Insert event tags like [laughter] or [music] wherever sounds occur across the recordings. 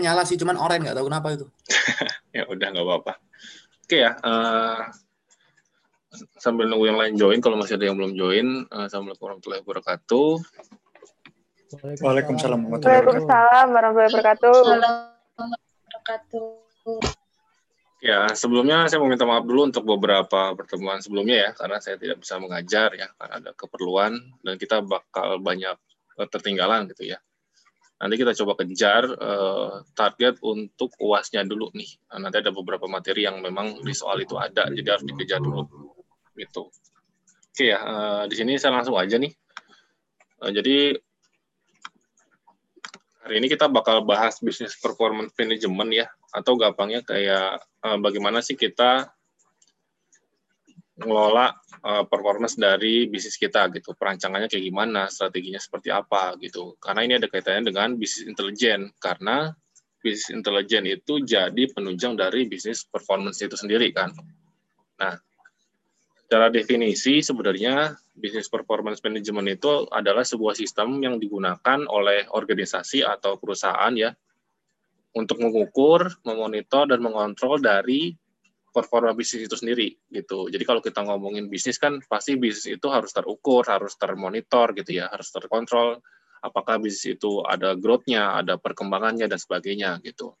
nyala sih, cuman orange nggak tahu kenapa itu. [laughs] ya udah nggak apa-apa. Oke ya, uh, sambil nunggu yang lain join, kalau masih ada yang belum join, uh, Assalamualaikum warahmatullahi wabarakatuh. Waalaikumsalam warahmatullahi wabarakatuh. wabarakatuh. Ya, sebelumnya saya mau minta maaf dulu untuk beberapa pertemuan sebelumnya ya, karena saya tidak bisa mengajar ya, karena ada keperluan dan kita bakal banyak tertinggalan gitu ya. Nanti kita coba kejar uh, target untuk uasnya dulu nih. Nah, nanti ada beberapa materi yang memang di soal itu ada, jadi harus dikejar dulu. Gitu. Oke ya, uh, di sini saya langsung aja nih. Uh, jadi hari ini kita bakal bahas bisnis performance management ya, atau gampangnya kayak uh, bagaimana sih kita ngelola uh, performance dari bisnis kita gitu. Perancangannya kayak gimana, strateginya seperti apa gitu. Karena ini ada kaitannya dengan bisnis intelijen karena bisnis intelijen itu jadi penunjang dari bisnis performance itu sendiri kan. Nah, secara definisi sebenarnya bisnis performance management itu adalah sebuah sistem yang digunakan oleh organisasi atau perusahaan ya untuk mengukur, memonitor dan mengontrol dari performa bisnis itu sendiri gitu. Jadi kalau kita ngomongin bisnis kan pasti bisnis itu harus terukur, harus termonitor gitu ya, harus terkontrol apakah bisnis itu ada growth-nya, ada perkembangannya dan sebagainya gitu.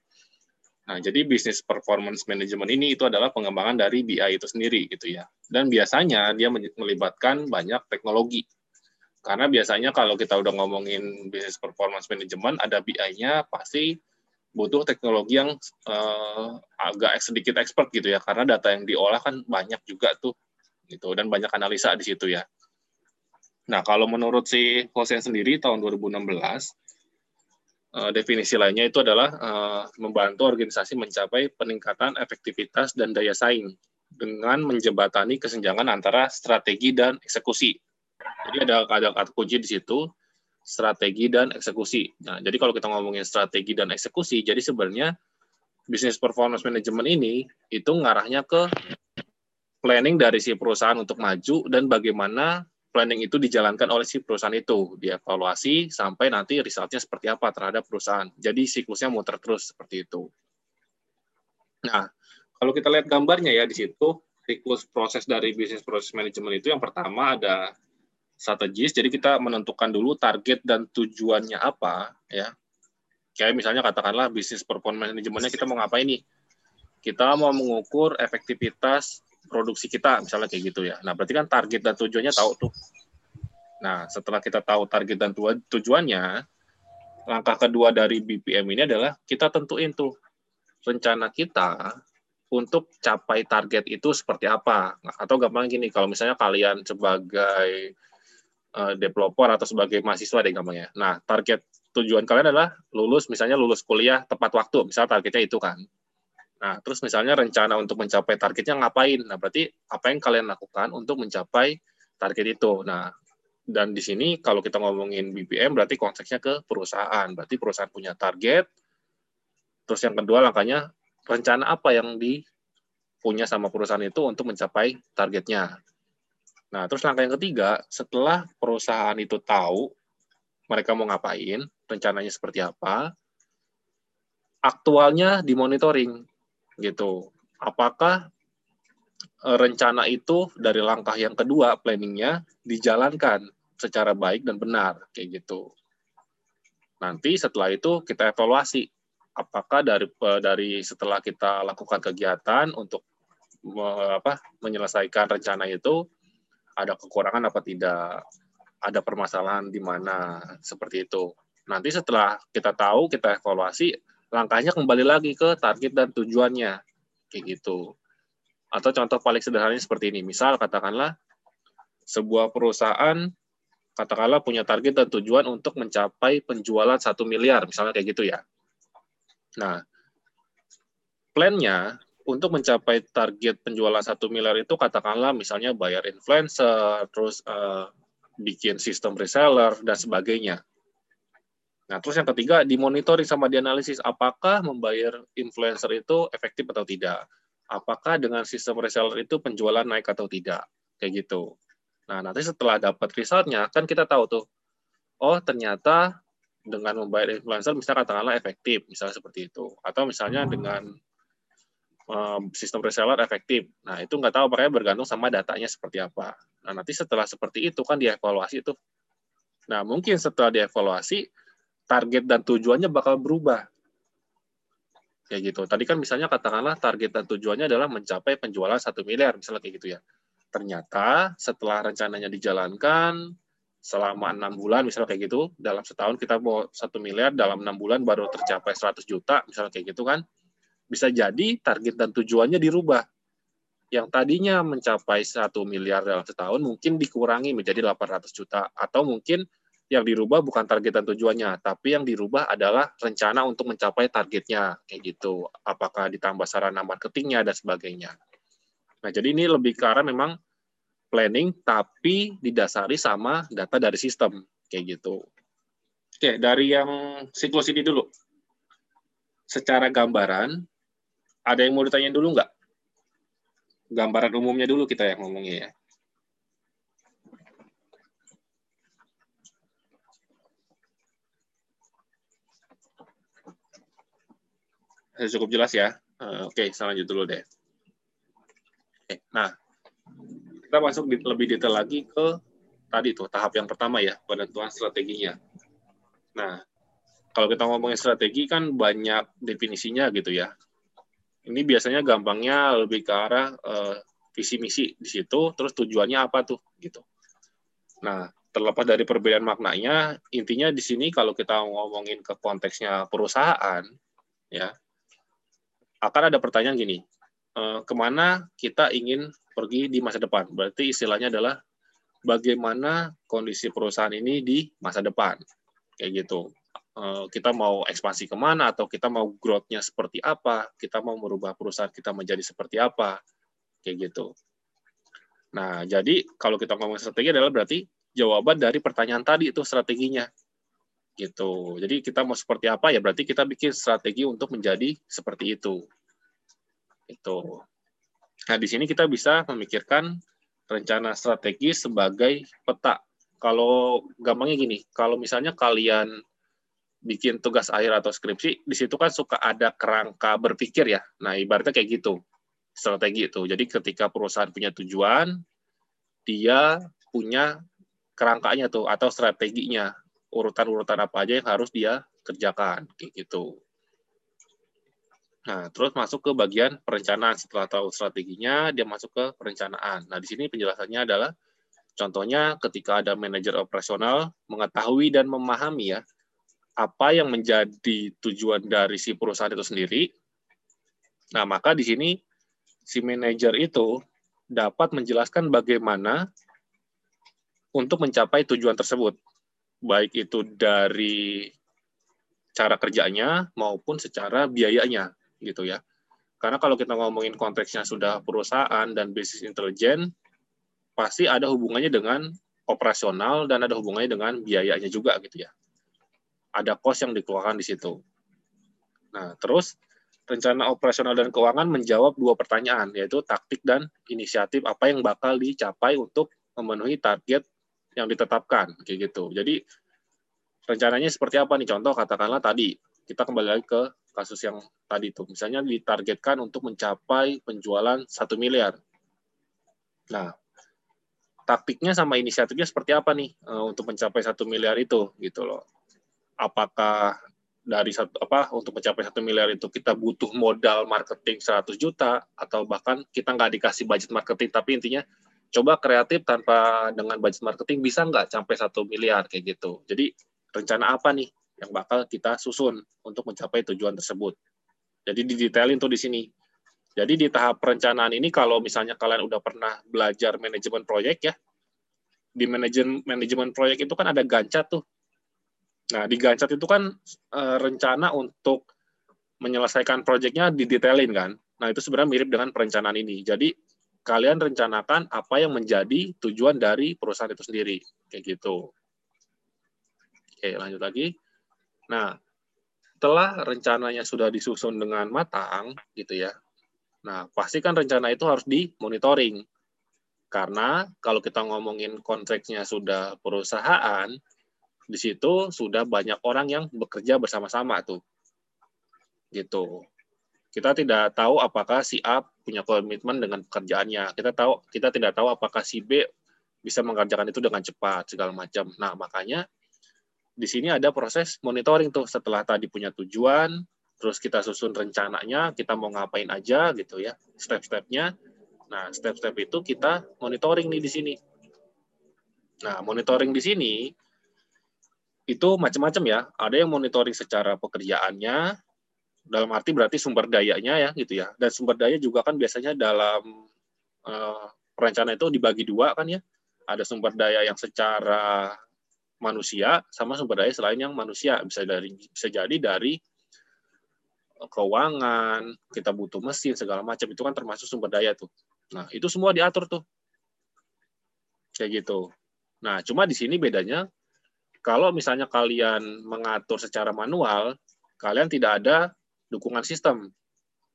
Nah, jadi bisnis performance management ini itu adalah pengembangan dari BI itu sendiri gitu ya. Dan biasanya dia melibatkan banyak teknologi. Karena biasanya kalau kita udah ngomongin bisnis performance management ada BI-nya pasti butuh teknologi yang uh, agak sedikit expert gitu ya karena data yang diolah kan banyak juga tuh gitu dan banyak analisa di situ ya. Nah, kalau menurut si Hosen sendiri tahun 2016 uh, eh, definisi lainnya itu adalah uh, membantu organisasi mencapai peningkatan efektivitas dan daya saing dengan menjembatani kesenjangan antara strategi dan eksekusi. Jadi ada ada kata kunci di situ strategi dan eksekusi. Nah, jadi kalau kita ngomongin strategi dan eksekusi, jadi sebenarnya bisnis performance management ini itu ngarahnya ke planning dari si perusahaan untuk maju dan bagaimana planning itu dijalankan oleh si perusahaan itu, dievaluasi sampai nanti resultnya seperti apa terhadap perusahaan. Jadi siklusnya muter terus seperti itu. Nah, kalau kita lihat gambarnya ya di situ, siklus proses dari bisnis proses manajemen itu yang pertama ada strategis. Jadi kita menentukan dulu target dan tujuannya apa, ya. Kayak misalnya katakanlah bisnis performance manajemennya kita mau ngapain nih? Kita mau mengukur efektivitas produksi kita, misalnya kayak gitu ya. Nah, berarti kan target dan tujuannya tahu tuh. Nah, setelah kita tahu target dan tujuannya, langkah kedua dari BPM ini adalah kita tentuin tuh rencana kita untuk capai target itu seperti apa. Nah, atau gampang gini, kalau misalnya kalian sebagai uh, developer atau sebagai mahasiswa deh gampangnya. Nah, target tujuan kalian adalah lulus, misalnya lulus kuliah tepat waktu, misal targetnya itu kan. Nah, terus misalnya rencana untuk mencapai targetnya ngapain? Nah, berarti apa yang kalian lakukan untuk mencapai target itu? Nah, dan di sini kalau kita ngomongin BPM berarti konteksnya ke perusahaan. Berarti perusahaan punya target. Terus yang kedua langkahnya rencana apa yang di punya sama perusahaan itu untuk mencapai targetnya. Nah, terus langkah yang ketiga, setelah perusahaan itu tahu mereka mau ngapain, rencananya seperti apa, aktualnya dimonitoring gitu. Apakah e, rencana itu dari langkah yang kedua planningnya dijalankan secara baik dan benar kayak gitu. Nanti setelah itu kita evaluasi apakah dari e, dari setelah kita lakukan kegiatan untuk apa menyelesaikan rencana itu ada kekurangan apa tidak, ada permasalahan di mana seperti itu. Nanti setelah kita tahu, kita evaluasi, langkahnya kembali lagi ke target dan tujuannya, kayak gitu. Atau contoh paling sederhananya seperti ini, misal katakanlah sebuah perusahaan katakanlah punya target dan tujuan untuk mencapai penjualan satu miliar, misalnya kayak gitu ya. Nah, plannya untuk mencapai target penjualan satu miliar itu katakanlah misalnya bayar influencer, terus uh, bikin sistem reseller dan sebagainya. Nah, terus yang ketiga dimonitoring sama dianalisis apakah membayar influencer itu efektif atau tidak. Apakah dengan sistem reseller itu penjualan naik atau tidak. Kayak gitu. Nah, nanti setelah dapat resultnya kan kita tahu tuh, oh ternyata dengan membayar influencer misalnya katakanlah efektif, misalnya seperti itu. Atau misalnya dengan sistem reseller efektif. Nah, itu nggak tahu makanya bergantung sama datanya seperti apa. Nah, nanti setelah seperti itu kan dievaluasi itu. Nah, mungkin setelah dievaluasi target dan tujuannya bakal berubah. Kayak gitu. Tadi kan misalnya katakanlah target dan tujuannya adalah mencapai penjualan satu miliar, misalnya kayak gitu ya. Ternyata setelah rencananya dijalankan, selama enam bulan misalnya kayak gitu dalam setahun kita mau satu miliar dalam enam bulan baru tercapai 100 juta misalnya kayak gitu kan bisa jadi target dan tujuannya dirubah. Yang tadinya mencapai satu miliar dalam setahun mungkin dikurangi menjadi 800 juta. Atau mungkin yang dirubah bukan target dan tujuannya, tapi yang dirubah adalah rencana untuk mencapai targetnya, kayak gitu. Apakah ditambah sarana marketingnya dan sebagainya. Nah, jadi ini lebih ke arah memang planning, tapi didasari sama data dari sistem, kayak gitu. Oke, dari yang siklus ini dulu. Secara gambaran, ada yang mau ditanya dulu nggak? Gambaran umumnya dulu kita yang ngomongnya ya. Cukup jelas ya. Eh, oke, selanjut dulu deh. Oke, nah, kita masuk lebih detail lagi ke tadi tuh tahap yang pertama ya, penentuan strateginya. Nah, kalau kita ngomongin strategi kan banyak definisinya gitu ya ini biasanya gampangnya lebih ke arah uh, visi misi di situ, terus tujuannya apa tuh gitu. Nah, terlepas dari perbedaan maknanya, intinya di sini kalau kita ngomongin ke konteksnya perusahaan, ya akan ada pertanyaan gini, uh, ke mana kita ingin pergi di masa depan? Berarti istilahnya adalah bagaimana kondisi perusahaan ini di masa depan, kayak gitu. Eh, kita mau ekspansi ke mana atau kita mau growth-nya seperti apa, kita mau merubah perusahaan kita menjadi seperti apa, kayak gitu. Nah, jadi kalau kita ngomong strategi adalah berarti jawaban dari pertanyaan tadi itu strateginya. Gitu. Jadi kita mau seperti apa ya berarti kita bikin strategi untuk menjadi seperti itu. Itu. Nah, di sini kita bisa memikirkan rencana strategi sebagai peta. Kalau gampangnya gini, kalau misalnya kalian bikin tugas akhir atau skripsi, di situ kan suka ada kerangka berpikir ya. Nah, ibaratnya kayak gitu, strategi itu. Jadi ketika perusahaan punya tujuan, dia punya kerangkanya tuh, atau strateginya, urutan-urutan apa aja yang harus dia kerjakan, kayak gitu. Nah, terus masuk ke bagian perencanaan. Setelah tahu strateginya, dia masuk ke perencanaan. Nah, di sini penjelasannya adalah, contohnya ketika ada manajer operasional mengetahui dan memahami ya apa yang menjadi tujuan dari si perusahaan itu sendiri. Nah, maka di sini si manajer itu dapat menjelaskan bagaimana untuk mencapai tujuan tersebut, baik itu dari cara kerjanya maupun secara biayanya, gitu ya. Karena kalau kita ngomongin konteksnya sudah perusahaan dan bisnis intelijen, pasti ada hubungannya dengan operasional dan ada hubungannya dengan biayanya juga, gitu ya ada cost yang dikeluarkan di situ. Nah, terus rencana operasional dan keuangan menjawab dua pertanyaan, yaitu taktik dan inisiatif apa yang bakal dicapai untuk memenuhi target yang ditetapkan, kayak gitu. Jadi rencananya seperti apa nih? Contoh katakanlah tadi kita kembali lagi ke kasus yang tadi itu, misalnya ditargetkan untuk mencapai penjualan satu miliar. Nah, taktiknya sama inisiatifnya seperti apa nih eh, untuk mencapai satu miliar itu, gitu loh apakah dari satu apa untuk mencapai satu miliar itu kita butuh modal marketing 100 juta atau bahkan kita nggak dikasih budget marketing tapi intinya coba kreatif tanpa dengan budget marketing bisa nggak sampai satu miliar kayak gitu. Jadi rencana apa nih yang bakal kita susun untuk mencapai tujuan tersebut? Jadi didetailin tuh di sini. Jadi di tahap perencanaan ini kalau misalnya kalian udah pernah belajar manajemen proyek ya di manajemen manajemen proyek itu kan ada gancat tuh Nah, di Gancat itu kan e, rencana untuk menyelesaikan proyeknya didetailin kan. Nah, itu sebenarnya mirip dengan perencanaan ini. Jadi, kalian rencanakan apa yang menjadi tujuan dari perusahaan itu sendiri. Kayak gitu. Oke, lanjut lagi. Nah, setelah rencananya sudah disusun dengan matang, gitu ya. Nah, pastikan rencana itu harus dimonitoring. Karena kalau kita ngomongin konteksnya sudah perusahaan, di situ sudah banyak orang yang bekerja bersama-sama tuh. Gitu. Kita tidak tahu apakah si A punya komitmen dengan pekerjaannya. Kita tahu kita tidak tahu apakah si B bisa mengerjakan itu dengan cepat segala macam. Nah, makanya di sini ada proses monitoring tuh setelah tadi punya tujuan, terus kita susun rencananya, kita mau ngapain aja gitu ya, step-stepnya. Nah, step-step itu kita monitoring nih di sini. Nah, monitoring di sini itu macam-macam ya. Ada yang monitoring secara pekerjaannya, dalam arti berarti sumber dayanya ya gitu ya. Dan sumber daya juga kan biasanya dalam uh, perencanaan itu dibagi dua kan ya. Ada sumber daya yang secara manusia sama sumber daya selain yang manusia bisa dari bisa jadi dari keuangan, kita butuh mesin segala macam itu kan termasuk sumber daya tuh. Nah, itu semua diatur tuh. Kayak gitu. Nah, cuma di sini bedanya kalau misalnya kalian mengatur secara manual, kalian tidak ada dukungan sistem.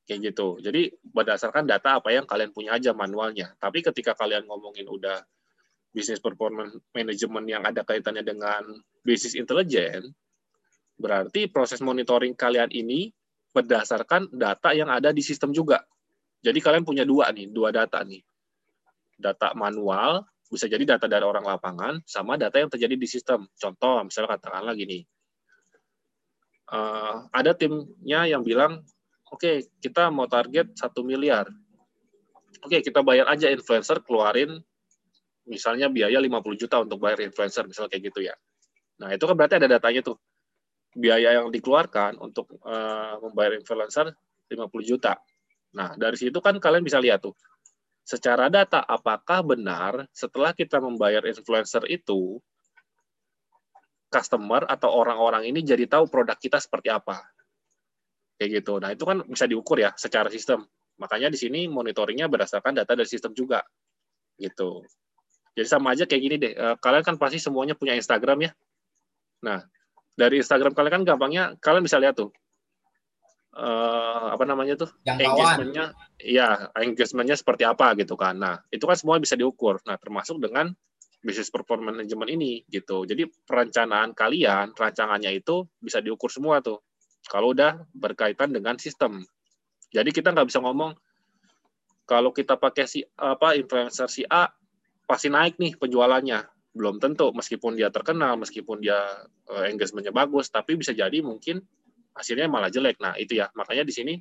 Kayak gitu. Jadi berdasarkan data apa yang kalian punya aja manualnya. Tapi ketika kalian ngomongin udah bisnis performance management yang ada kaitannya dengan bisnis intelijen, berarti proses monitoring kalian ini berdasarkan data yang ada di sistem juga. Jadi kalian punya dua nih, dua data nih. Data manual bisa jadi data dari orang lapangan sama data yang terjadi di sistem. Contoh, misalnya katakanlah gini, uh, ada timnya yang bilang, oke okay, kita mau target satu miliar, oke okay, kita bayar aja influencer keluarin misalnya biaya 50 juta untuk bayar influencer, misalnya kayak gitu ya. Nah itu kan berarti ada datanya tuh, biaya yang dikeluarkan untuk uh, membayar influencer 50 juta. Nah dari situ kan kalian bisa lihat tuh, secara data apakah benar setelah kita membayar influencer itu customer atau orang-orang ini jadi tahu produk kita seperti apa? Kayak gitu. Nah itu kan bisa diukur ya secara sistem. Makanya di sini monitoringnya berdasarkan data dari sistem juga. Gitu. Jadi sama aja kayak gini deh. Eh, kalian kan pasti semuanya punya Instagram ya. Nah dari Instagram kalian kan gampangnya kalian bisa lihat tuh uh, apa namanya tuh? Engagementnya ya engagementnya seperti apa gitu kan. Nah itu kan semua bisa diukur. Nah termasuk dengan bisnis performance management ini gitu. Jadi perencanaan kalian rancangannya itu bisa diukur semua tuh. Kalau udah berkaitan dengan sistem. Jadi kita nggak bisa ngomong kalau kita pakai si apa influencer si A pasti naik nih penjualannya. Belum tentu meskipun dia terkenal meskipun dia uh, engagementnya bagus tapi bisa jadi mungkin hasilnya malah jelek. Nah, itu ya. Makanya di sini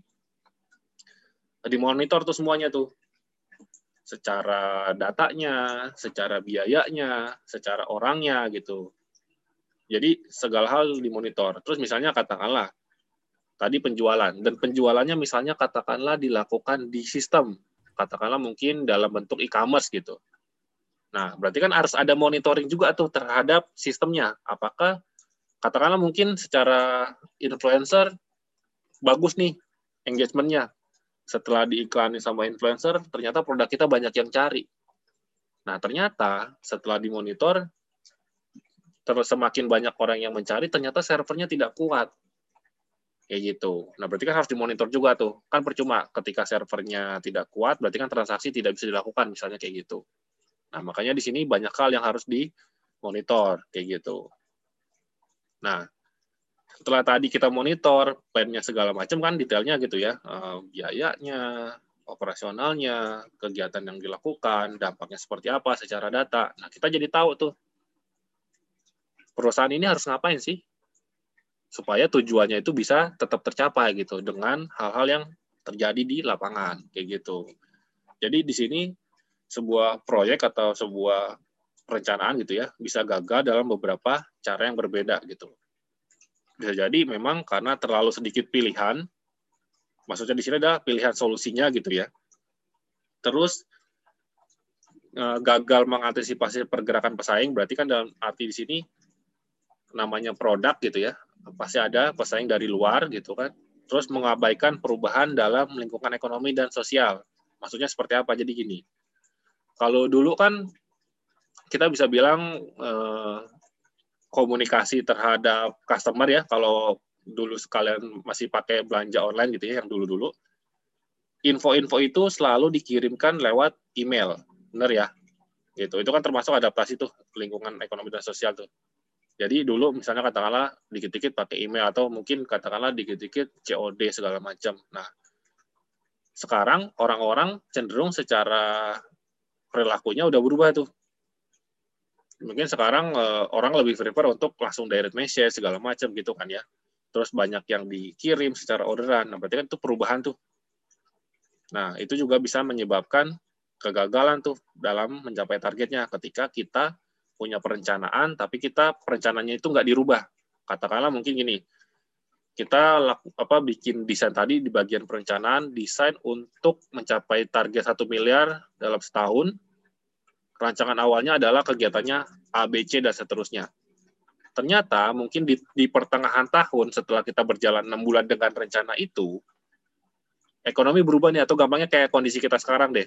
dimonitor tuh semuanya tuh. Secara datanya, secara biayanya, secara orangnya gitu. Jadi segala hal dimonitor. Terus misalnya katakanlah tadi penjualan dan penjualannya misalnya katakanlah dilakukan di sistem. Katakanlah mungkin dalam bentuk e-commerce gitu. Nah, berarti kan harus ada monitoring juga tuh terhadap sistemnya. Apakah katakanlah mungkin secara influencer bagus nih engagementnya. Setelah diiklanin sama influencer ternyata produk kita banyak yang cari. Nah ternyata setelah dimonitor terus semakin banyak orang yang mencari ternyata servernya tidak kuat. Kayak gitu. Nah berarti kan harus dimonitor juga tuh. Kan percuma ketika servernya tidak kuat berarti kan transaksi tidak bisa dilakukan misalnya kayak gitu. Nah makanya di sini banyak hal yang harus dimonitor kayak gitu Nah, setelah tadi kita monitor plannya segala macam kan detailnya gitu ya, uh, biayanya, operasionalnya, kegiatan yang dilakukan, dampaknya seperti apa secara data. Nah, kita jadi tahu tuh perusahaan ini harus ngapain sih supaya tujuannya itu bisa tetap tercapai gitu dengan hal-hal yang terjadi di lapangan kayak gitu. Jadi di sini sebuah proyek atau sebuah perencanaan gitu ya bisa gagal dalam beberapa cara yang berbeda gitu. Bisa jadi memang karena terlalu sedikit pilihan, maksudnya di sini ada pilihan solusinya gitu ya. Terus eh, gagal mengantisipasi pergerakan pesaing berarti kan dalam arti di sini namanya produk gitu ya pasti ada pesaing dari luar gitu kan terus mengabaikan perubahan dalam lingkungan ekonomi dan sosial maksudnya seperti apa jadi gini kalau dulu kan kita bisa bilang eh, komunikasi terhadap customer ya kalau dulu sekalian masih pakai belanja online gitu ya yang dulu-dulu info-info itu selalu dikirimkan lewat email benar ya gitu itu kan termasuk adaptasi tuh lingkungan ekonomi dan sosial tuh Jadi dulu misalnya katakanlah dikit-dikit pakai email atau mungkin katakanlah dikit-dikit COD segala macam. Nah, sekarang orang-orang cenderung secara perilakunya udah berubah tuh. Mungkin sekarang uh, orang lebih prefer untuk langsung direct message segala macam gitu kan ya. Terus banyak yang dikirim secara orderan. Nah, berarti kan itu perubahan tuh. Nah, itu juga bisa menyebabkan kegagalan tuh dalam mencapai targetnya ketika kita punya perencanaan, tapi kita perencanaannya itu nggak dirubah. Katakanlah mungkin gini, kita laku, apa bikin desain tadi di bagian perencanaan, desain untuk mencapai target satu miliar dalam setahun. Rancangan awalnya adalah kegiatannya A, B, C, dan seterusnya. Ternyata mungkin di, di pertengahan tahun setelah kita berjalan enam bulan dengan rencana itu, ekonomi berubah nih atau gampangnya kayak kondisi kita sekarang deh.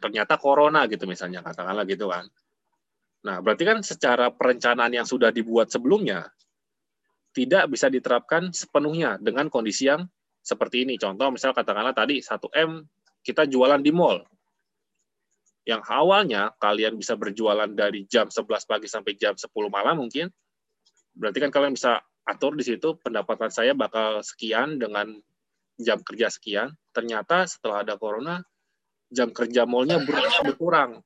Ternyata corona gitu misalnya katakanlah gitu kan Nah, berarti kan secara perencanaan yang sudah dibuat sebelumnya tidak bisa diterapkan sepenuhnya dengan kondisi yang seperti ini. Contoh misal katakanlah tadi 1M kita jualan di mall. Yang awalnya kalian bisa berjualan dari jam 11 pagi sampai jam 10 malam mungkin. Berarti kan kalian bisa atur di situ pendapatan saya bakal sekian dengan jam kerja sekian. Ternyata setelah ada corona jam kerja mallnya berkurang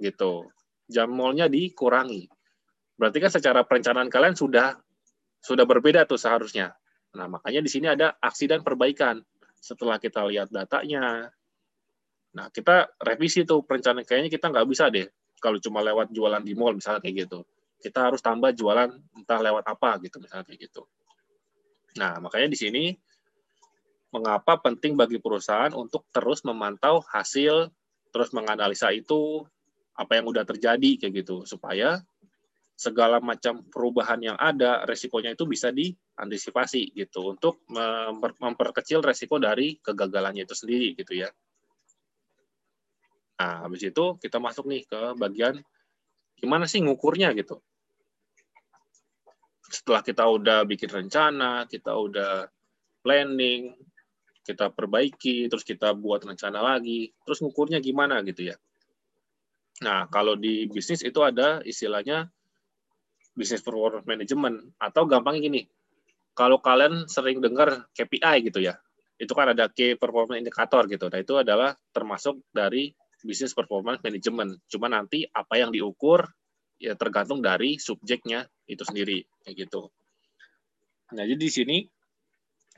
gitu jam mallnya dikurangi. Berarti kan secara perencanaan kalian sudah sudah berbeda tuh seharusnya. Nah, makanya di sini ada aksi dan perbaikan. Setelah kita lihat datanya, nah kita revisi tuh perencanaan kayaknya kita nggak bisa deh kalau cuma lewat jualan di mall misalnya kayak gitu. Kita harus tambah jualan entah lewat apa gitu misalnya kayak gitu. Nah, makanya di sini mengapa penting bagi perusahaan untuk terus memantau hasil, terus menganalisa itu, apa yang udah terjadi kayak gitu supaya segala macam perubahan yang ada resikonya itu bisa diantisipasi gitu untuk memperkecil resiko dari kegagalannya itu sendiri gitu ya. Nah, habis itu kita masuk nih ke bagian gimana sih ngukurnya gitu. Setelah kita udah bikin rencana, kita udah planning, kita perbaiki, terus kita buat rencana lagi, terus ngukurnya gimana gitu ya. Nah, kalau di bisnis itu ada istilahnya business performance management atau gampangnya gini. Kalau kalian sering dengar KPI gitu ya, itu kan ada key performance indicator gitu. Nah, itu adalah termasuk dari business performance management. Cuma nanti apa yang diukur ya tergantung dari subjeknya itu sendiri kayak gitu. Nah, jadi di sini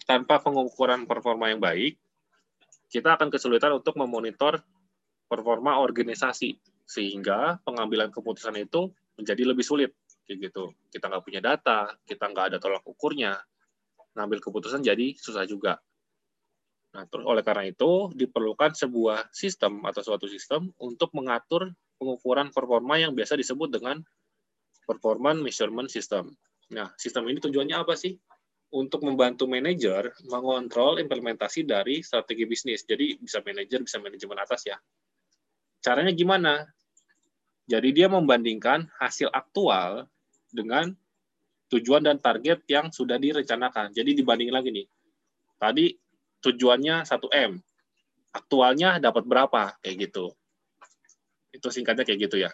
tanpa pengukuran performa yang baik, kita akan kesulitan untuk memonitor performa organisasi sehingga pengambilan keputusan itu menjadi lebih sulit kayak gitu kita nggak punya data kita nggak ada tolak ukurnya ngambil keputusan jadi susah juga nah terus oleh karena itu diperlukan sebuah sistem atau suatu sistem untuk mengatur pengukuran performa yang biasa disebut dengan performance measurement system nah sistem ini tujuannya apa sih untuk membantu manajer mengontrol implementasi dari strategi bisnis. Jadi bisa manajer, bisa manajemen atas ya. Caranya gimana? Jadi dia membandingkan hasil aktual dengan tujuan dan target yang sudah direncanakan. Jadi dibandingin lagi nih. Tadi tujuannya 1M. Aktualnya dapat berapa? Kayak gitu. Itu singkatnya kayak gitu ya.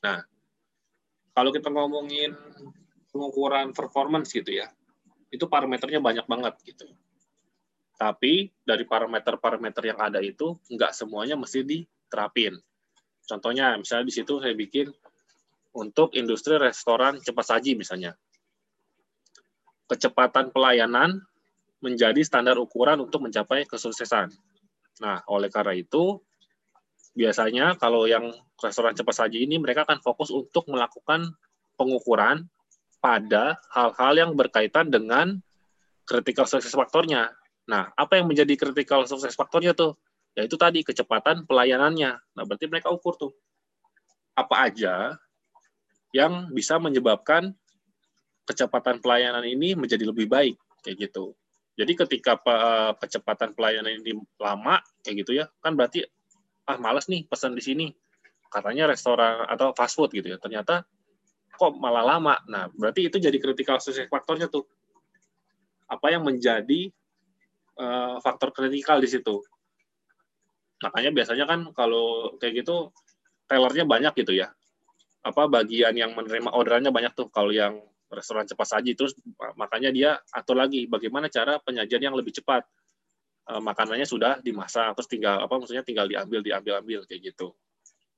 Nah, kalau kita ngomongin pengukuran performance gitu ya, itu parameternya banyak banget gitu. Tapi dari parameter-parameter yang ada itu, nggak semuanya mesti di terapin. Contohnya, misalnya di situ saya bikin untuk industri restoran cepat saji misalnya. Kecepatan pelayanan menjadi standar ukuran untuk mencapai kesuksesan. Nah, oleh karena itu, biasanya kalau yang restoran cepat saji ini mereka akan fokus untuk melakukan pengukuran pada hal-hal yang berkaitan dengan critical success faktornya. Nah, apa yang menjadi critical success faktornya tuh? yaitu tadi kecepatan pelayanannya. Nah, berarti mereka ukur tuh apa aja yang bisa menyebabkan kecepatan pelayanan ini menjadi lebih baik kayak gitu. Jadi ketika kecepatan pelayanan ini lama kayak gitu ya, kan berarti ah malas nih pesan di sini. Katanya restoran atau fast food gitu ya. Ternyata kok malah lama. Nah, berarti itu jadi critical success faktornya tuh. Apa yang menjadi uh, faktor kritikal di situ. Makanya biasanya kan kalau kayak gitu tellernya banyak gitu ya. apa bagian yang menerima orderannya banyak tuh kalau yang restoran cepat saji. Terus makanya dia atur lagi bagaimana cara penyajian yang lebih cepat. E, makanannya sudah dimasak terus tinggal apa maksudnya tinggal diambil diambil ambil kayak gitu.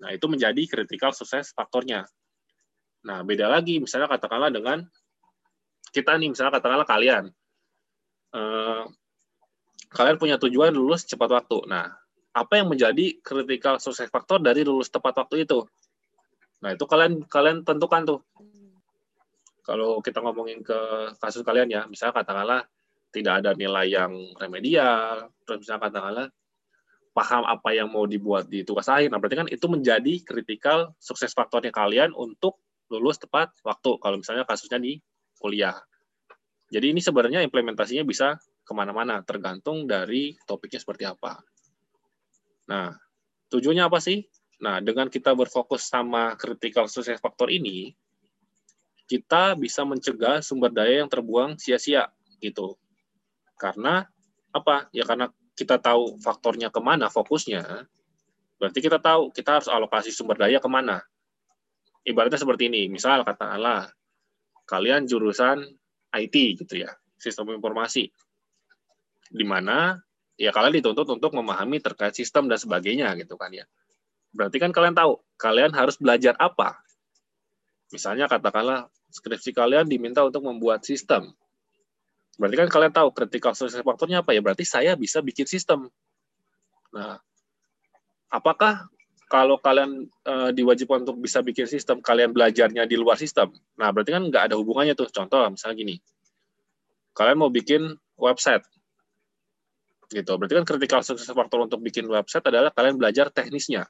Nah itu menjadi critical success faktornya. Nah beda lagi misalnya katakanlah dengan kita nih misalnya katakanlah kalian. E, kalian punya tujuan lulus cepat waktu. Nah apa yang menjadi critical success factor dari lulus tepat waktu itu? Nah itu kalian kalian tentukan tuh kalau kita ngomongin ke kasus kalian ya, misalnya katakanlah tidak ada nilai yang remedial, terus misalnya katakanlah paham apa yang mau dibuat di tugas akhir. Nah, berarti kan itu menjadi kritikal sukses faktornya kalian untuk lulus tepat waktu. Kalau misalnya kasusnya di kuliah. Jadi ini sebenarnya implementasinya bisa ke mana-mana, tergantung dari topiknya seperti apa. Nah, tujuannya apa sih? Nah, dengan kita berfokus sama critical success factor ini, kita bisa mencegah sumber daya yang terbuang sia-sia gitu. Karena apa? Ya karena kita tahu faktornya ke mana, fokusnya, berarti kita tahu kita harus alokasi sumber daya ke mana. Ibaratnya seperti ini, misal katakanlah kalian jurusan IT gitu ya, sistem informasi, di mana ya kalian dituntut untuk memahami terkait sistem dan sebagainya gitu kan ya. Berarti kan kalian tahu kalian harus belajar apa. Misalnya katakanlah skripsi kalian diminta untuk membuat sistem. Berarti kan kalian tahu critical success faktornya apa ya? Berarti saya bisa bikin sistem. Nah, apakah kalau kalian e, diwajibkan untuk bisa bikin sistem, kalian belajarnya di luar sistem? Nah, berarti kan nggak ada hubungannya tuh. Contoh, misalnya gini, kalian mau bikin website, gitu. Berarti kan critical success factor untuk bikin website adalah kalian belajar teknisnya.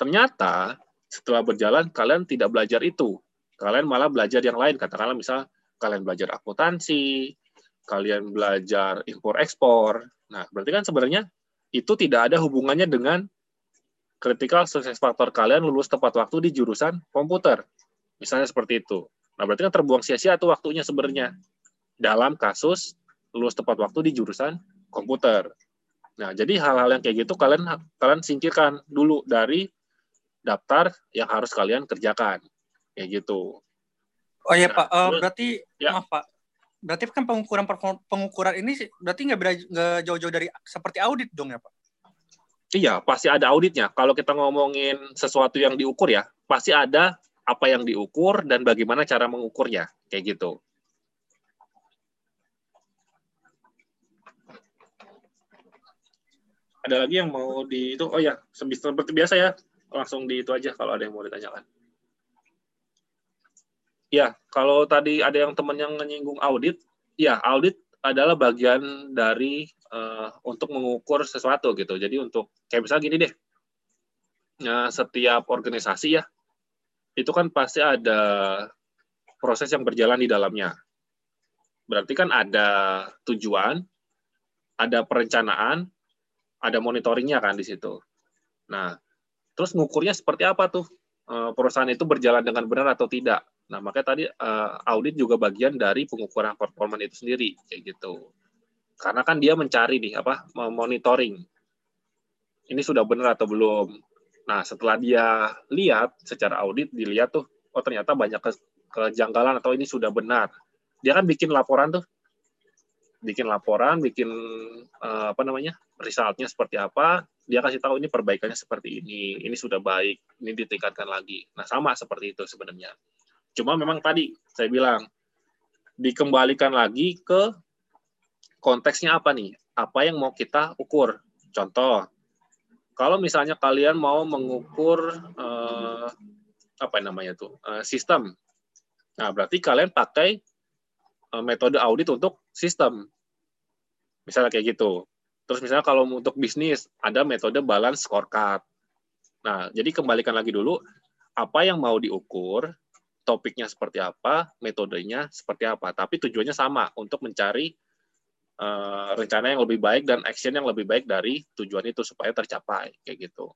Ternyata setelah berjalan kalian tidak belajar itu. Kalian malah belajar yang lain. Katakanlah misal kalian belajar akuntansi kalian belajar impor ekspor. Nah berarti kan sebenarnya itu tidak ada hubungannya dengan critical success factor kalian lulus tepat waktu di jurusan komputer. Misalnya seperti itu. Nah berarti kan terbuang sia-sia tuh waktunya sebenarnya dalam kasus lulus tepat waktu di jurusan komputer. Nah jadi hal-hal yang kayak gitu kalian kalian singkirkan dulu dari daftar yang harus kalian kerjakan kayak gitu. Oh iya nah, Pak, uh, berarti ya. maaf Pak, berarti kan pengukuran pengukuran ini berarti nggak nggak jauh-jauh dari seperti audit dong ya Pak? Iya, pasti ada auditnya. Kalau kita ngomongin sesuatu yang diukur ya, pasti ada apa yang diukur dan bagaimana cara mengukurnya, kayak gitu. Ada lagi yang mau di itu? Oh ya, seperti biasa ya, langsung di itu aja kalau ada yang mau ditanyakan. Ya, kalau tadi ada yang teman yang menyinggung audit, ya audit adalah bagian dari uh, untuk mengukur sesuatu gitu. Jadi untuk kayak misalnya gini deh, nah, setiap organisasi ya itu kan pasti ada proses yang berjalan di dalamnya. Berarti kan ada tujuan, ada perencanaan, ada monitoringnya kan di situ. Nah, terus ngukurnya seperti apa tuh? Eh, perusahaan itu berjalan dengan benar atau tidak. Nah, makanya tadi uh, audit juga bagian dari pengukuran performa itu sendiri kayak gitu. Karena kan dia mencari nih apa monitoring. Ini sudah benar atau belum. Nah, setelah dia lihat secara audit dilihat tuh oh ternyata banyak ke kejanggalan atau ini sudah benar. Dia kan bikin laporan tuh. Bikin laporan, bikin uh, apa namanya? resultnya seperti apa, dia kasih tahu ini perbaikannya seperti ini, ini sudah baik, ini ditingkatkan lagi. Nah, sama seperti itu sebenarnya. Cuma memang tadi saya bilang dikembalikan lagi ke konteksnya apa nih? Apa yang mau kita ukur? Contoh, kalau misalnya kalian mau mengukur eh, apa namanya tuh eh, sistem, nah berarti kalian pakai eh, metode audit untuk sistem, misalnya kayak gitu. Terus misalnya kalau untuk bisnis ada metode balance scorecard. Nah, jadi kembalikan lagi dulu apa yang mau diukur, topiknya seperti apa, metodenya seperti apa. Tapi tujuannya sama untuk mencari uh, rencana yang lebih baik dan action yang lebih baik dari tujuan itu supaya tercapai kayak gitu.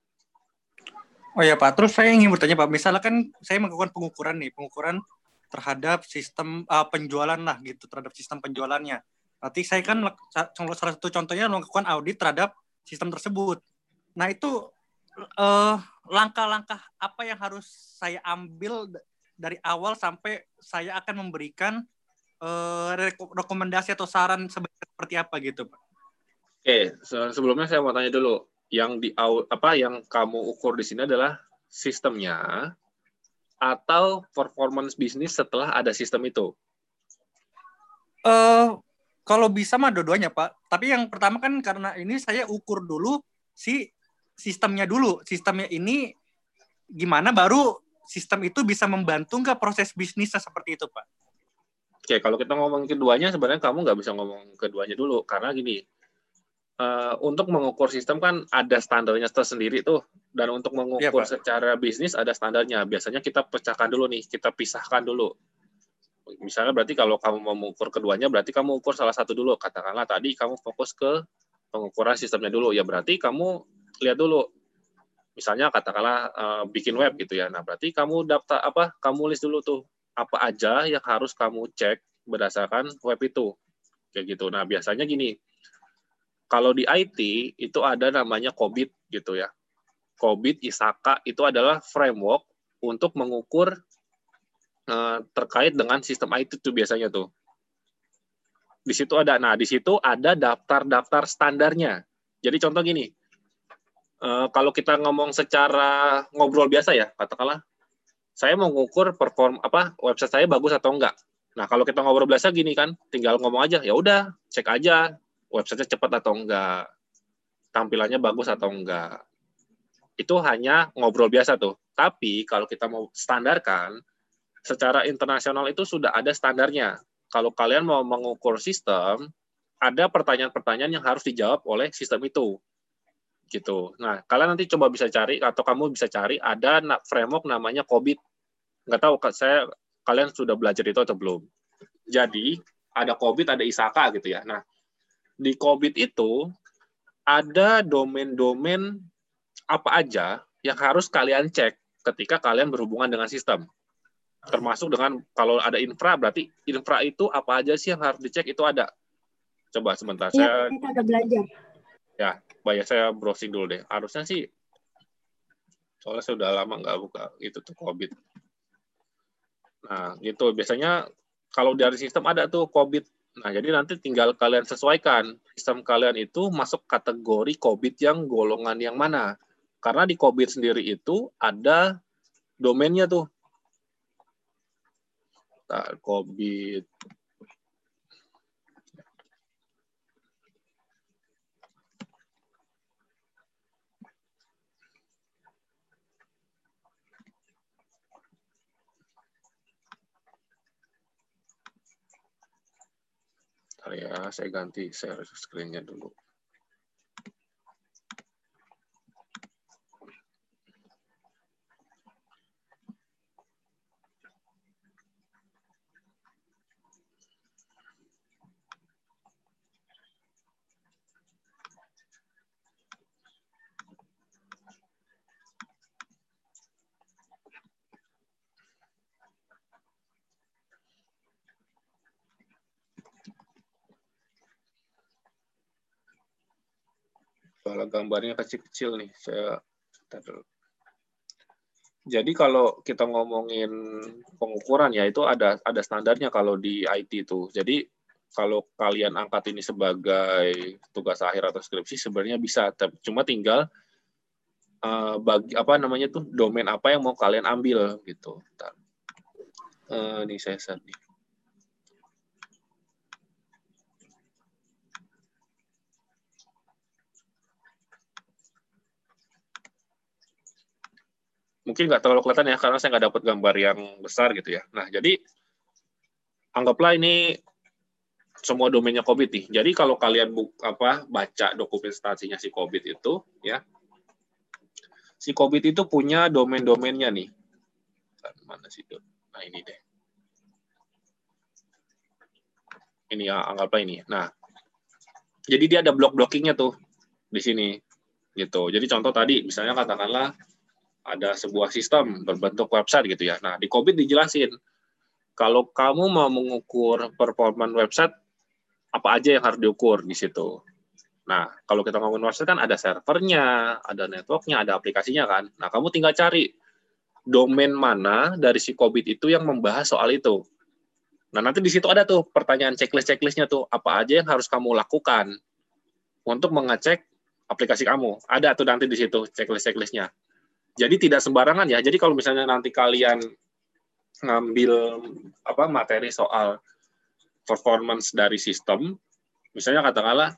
Oh ya Pak, terus saya ingin bertanya Pak, misalnya kan saya melakukan pengukuran nih, pengukuran terhadap sistem uh, penjualan lah gitu, terhadap sistem penjualannya. Berarti saya kan salah satu contohnya melakukan audit terhadap sistem tersebut. Nah itu eh, langkah-langkah apa yang harus saya ambil dari awal sampai saya akan memberikan eh, reko- rekomendasi atau saran seperti apa gitu, Pak? Oke, se- sebelumnya saya mau tanya dulu, yang di apa yang kamu ukur di sini adalah sistemnya atau performance bisnis setelah ada sistem itu? Eh, kalau bisa mah dua-duanya, Pak. Tapi yang pertama kan karena ini saya ukur dulu si sistemnya dulu. Sistemnya ini gimana baru sistem itu bisa membantu nggak proses bisnisnya seperti itu, Pak? Oke, kalau kita ngomong keduanya, sebenarnya kamu nggak bisa ngomong keduanya dulu, karena gini, eh, untuk mengukur sistem kan ada standarnya tersendiri tuh, dan untuk mengukur Pak. secara bisnis ada standarnya. Biasanya kita pecahkan dulu nih, kita pisahkan dulu. Misalnya berarti kalau kamu mau mengukur keduanya, berarti kamu ukur salah satu dulu. Katakanlah tadi kamu fokus ke pengukuran sistemnya dulu, ya berarti kamu lihat dulu. Misalnya katakanlah eh, bikin web gitu ya. Nah, berarti kamu daftar apa? Kamu list dulu tuh apa aja yang harus kamu cek berdasarkan web itu. Kayak gitu. Nah, biasanya gini. Kalau di IT itu ada namanya COBIT gitu ya. COBIT ISAKA itu adalah framework untuk mengukur eh, terkait dengan sistem IT itu biasanya tuh. Di situ ada nah di situ ada daftar-daftar standarnya. Jadi contoh gini. eh, kalau kita ngomong secara ngobrol biasa ya, katakanlah saya mau ngukur perform apa website saya bagus atau enggak. Nah, kalau kita ngobrol biasa gini kan, tinggal ngomong aja, ya udah, cek aja websitenya cepat atau enggak. Tampilannya bagus atau enggak. Itu hanya ngobrol biasa tuh. Tapi kalau kita mau standarkan, secara internasional itu sudah ada standarnya. Kalau kalian mau mengukur sistem, ada pertanyaan-pertanyaan yang harus dijawab oleh sistem itu gitu. Nah, kalian nanti coba bisa cari atau kamu bisa cari ada framework namanya COBIT. Nggak tahu saya kalian sudah belajar itu atau belum. Jadi, ada COBIT, ada ISAKA gitu ya. Nah, di COBIT itu ada domain-domain apa aja yang harus kalian cek ketika kalian berhubungan dengan sistem. Termasuk dengan kalau ada infra berarti infra itu apa aja sih yang harus dicek itu ada. Coba sebentar saya Iya, kita ada belajar. Bayar saya browsing dulu deh. Harusnya sih, soalnya saya udah lama nggak buka itu tuh COVID. Nah, gitu. Biasanya kalau dari sistem ada tuh COVID. Nah, jadi nanti tinggal kalian sesuaikan. Sistem kalian itu masuk kategori COVID yang golongan yang mana. Karena di COVID sendiri itu ada domainnya tuh. Nah, COVID Bentar ya, saya ganti share screen-nya dulu. Kalau gambarnya kecil-kecil nih, saya dulu. Jadi kalau kita ngomongin pengukuran ya itu ada ada standarnya kalau di IT itu. Jadi kalau kalian angkat ini sebagai tugas akhir atau skripsi sebenarnya bisa, cuma tinggal eh, bagi apa namanya tuh domain apa yang mau kalian ambil gitu. Eh, ini saya nih. Mungkin nggak terlalu kelihatan ya karena saya nggak dapat gambar yang besar gitu ya. Nah jadi anggaplah ini semua domainnya COVID nih. Jadi kalau kalian buk, apa baca dokumentasinya si COVID itu ya, si COVID itu punya domain-domainnya nih. Mana sih itu? Nah ini deh. Ini ya anggaplah ini. Nah jadi dia ada block-blockingnya tuh di sini gitu. Jadi contoh tadi misalnya katakanlah ada sebuah sistem berbentuk website gitu ya. Nah, di COVID dijelasin kalau kamu mau mengukur performa website apa aja yang harus diukur di situ. Nah, kalau kita ngomongin website kan ada servernya, ada networknya, ada aplikasinya kan. Nah, kamu tinggal cari domain mana dari si COVID itu yang membahas soal itu. Nah, nanti di situ ada tuh pertanyaan checklist-checklistnya tuh, apa aja yang harus kamu lakukan untuk mengecek aplikasi kamu. Ada tuh nanti di situ checklist-checklistnya. Jadi tidak sembarangan ya. Jadi kalau misalnya nanti kalian ngambil apa materi soal performance dari sistem, misalnya katakanlah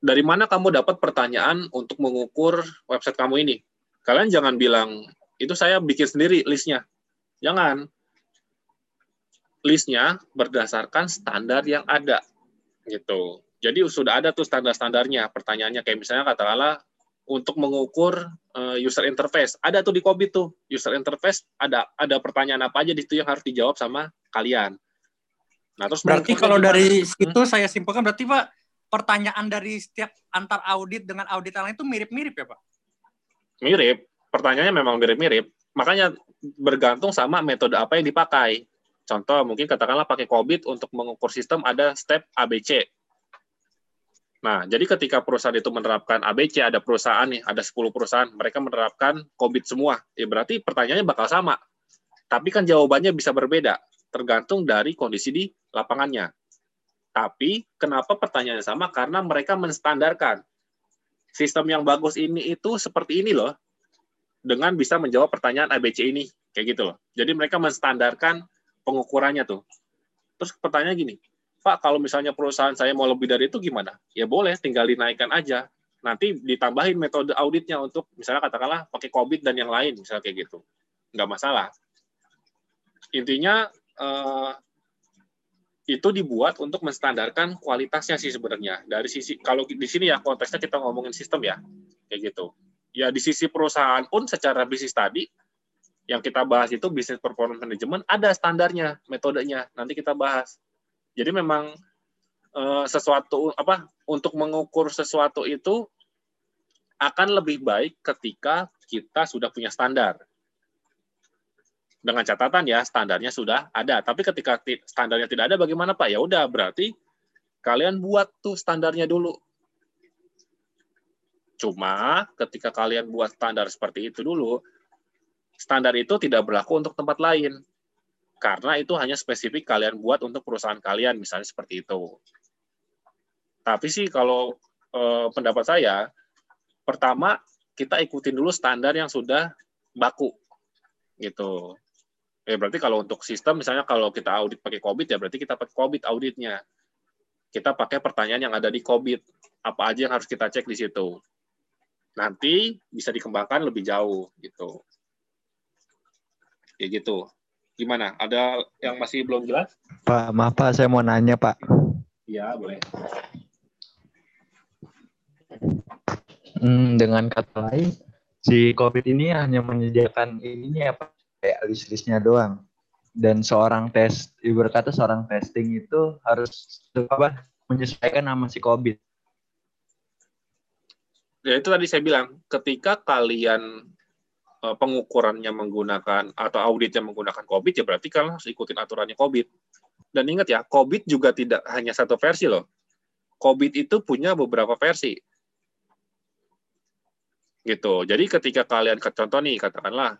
dari mana kamu dapat pertanyaan untuk mengukur website kamu ini? Kalian jangan bilang, itu saya bikin sendiri listnya. Jangan. Listnya berdasarkan standar yang ada. gitu. Jadi sudah ada tuh standar-standarnya. Pertanyaannya kayak misalnya katakanlah untuk mengukur uh, user interface. Ada tuh di COVID tuh, user interface ada ada pertanyaan apa aja di situ yang harus dijawab sama kalian. Nah, terus berarti kalau dari hmm? situ saya simpulkan berarti Pak pertanyaan dari setiap antar audit dengan audit lain itu mirip-mirip ya Pak? Mirip. Pertanyaannya memang mirip-mirip. Makanya bergantung sama metode apa yang dipakai. Contoh, mungkin katakanlah pakai COVID untuk mengukur sistem ada step ABC. Nah, jadi ketika perusahaan itu menerapkan ABC, ada perusahaan nih, ada 10 perusahaan, mereka menerapkan COVID semua. Ya berarti pertanyaannya bakal sama. Tapi kan jawabannya bisa berbeda, tergantung dari kondisi di lapangannya. Tapi kenapa pertanyaannya sama? Karena mereka menstandarkan sistem yang bagus ini itu seperti ini loh, dengan bisa menjawab pertanyaan ABC ini, kayak gitu loh. Jadi mereka menstandarkan pengukurannya tuh. Terus pertanyaan gini, Pak, kalau misalnya perusahaan saya mau lebih dari itu gimana? Ya boleh, tinggal dinaikkan aja. Nanti ditambahin metode auditnya untuk misalnya katakanlah pakai COVID dan yang lain, misalnya kayak gitu. Nggak masalah. Intinya eh, itu dibuat untuk menstandarkan kualitasnya sih sebenarnya dari sisi kalau di sini ya konteksnya kita ngomongin sistem ya kayak gitu ya di sisi perusahaan pun secara bisnis tadi yang kita bahas itu bisnis performance management ada standarnya metodenya nanti kita bahas jadi memang eh, sesuatu apa untuk mengukur sesuatu itu akan lebih baik ketika kita sudah punya standar dengan catatan ya standarnya sudah ada. Tapi ketika standarnya tidak ada bagaimana Pak? Ya udah berarti kalian buat tuh standarnya dulu. Cuma ketika kalian buat standar seperti itu dulu, standar itu tidak berlaku untuk tempat lain. Karena itu hanya spesifik kalian buat untuk perusahaan kalian, misalnya seperti itu. Tapi sih kalau eh, pendapat saya, pertama kita ikutin dulu standar yang sudah baku gitu. Ya berarti kalau untuk sistem misalnya kalau kita audit pakai COVID ya berarti kita pakai COVID auditnya. Kita pakai pertanyaan yang ada di COVID. Apa aja yang harus kita cek di situ. Nanti bisa dikembangkan lebih jauh gitu. Ya gitu. Gimana? Ada yang masih belum jelas? Pak, maaf Pak, saya mau nanya Pak. Iya, boleh. Hmm, dengan kata lain, si COVID ini hanya menyediakan ini ya Pak, kayak list-listnya doang dan seorang tes ibu berkata seorang testing itu harus apa menyesuaikan nama si COVID. Ya itu tadi saya bilang, ketika kalian uh, pengukurannya menggunakan atau auditnya menggunakan COVID ya berarti kalian harus ikutin aturannya COVID. Dan ingat ya, COVID juga tidak hanya satu versi loh. COVID itu punya beberapa versi. Gitu. Jadi ketika kalian contoh nih katakanlah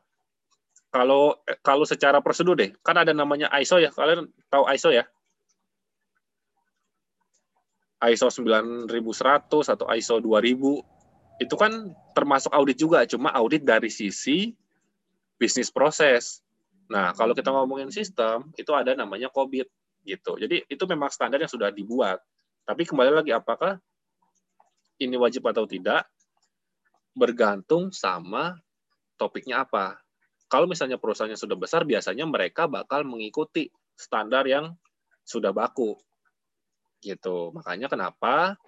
kalau kalau secara prosedur deh, kan ada namanya ISO ya. Kalian tahu ISO ya? ISO 9100 atau ISO 2000 itu kan termasuk audit juga, cuma audit dari sisi bisnis proses. Nah, kalau kita ngomongin sistem, itu ada namanya COBIT gitu. Jadi itu memang standar yang sudah dibuat. Tapi kembali lagi apakah ini wajib atau tidak bergantung sama topiknya apa. Kalau misalnya perusahaannya sudah besar, biasanya mereka bakal mengikuti standar yang sudah baku. Gitu. Makanya kenapa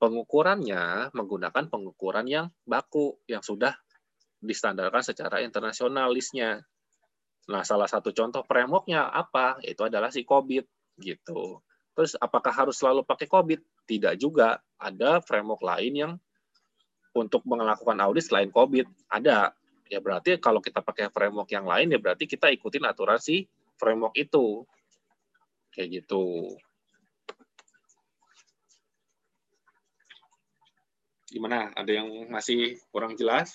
pengukurannya menggunakan pengukuran yang baku, yang sudah distandarkan secara internasional listnya. Nah, salah satu contoh frameworknya apa? Itu adalah si COBIT. Gitu. Terus apakah harus selalu pakai COBIT? Tidak juga. Ada framework lain yang untuk melakukan audit selain COBIT. Ada ya berarti kalau kita pakai framework yang lain ya berarti kita ikutin aturan si framework itu kayak gitu Gimana? Ada yang masih kurang jelas?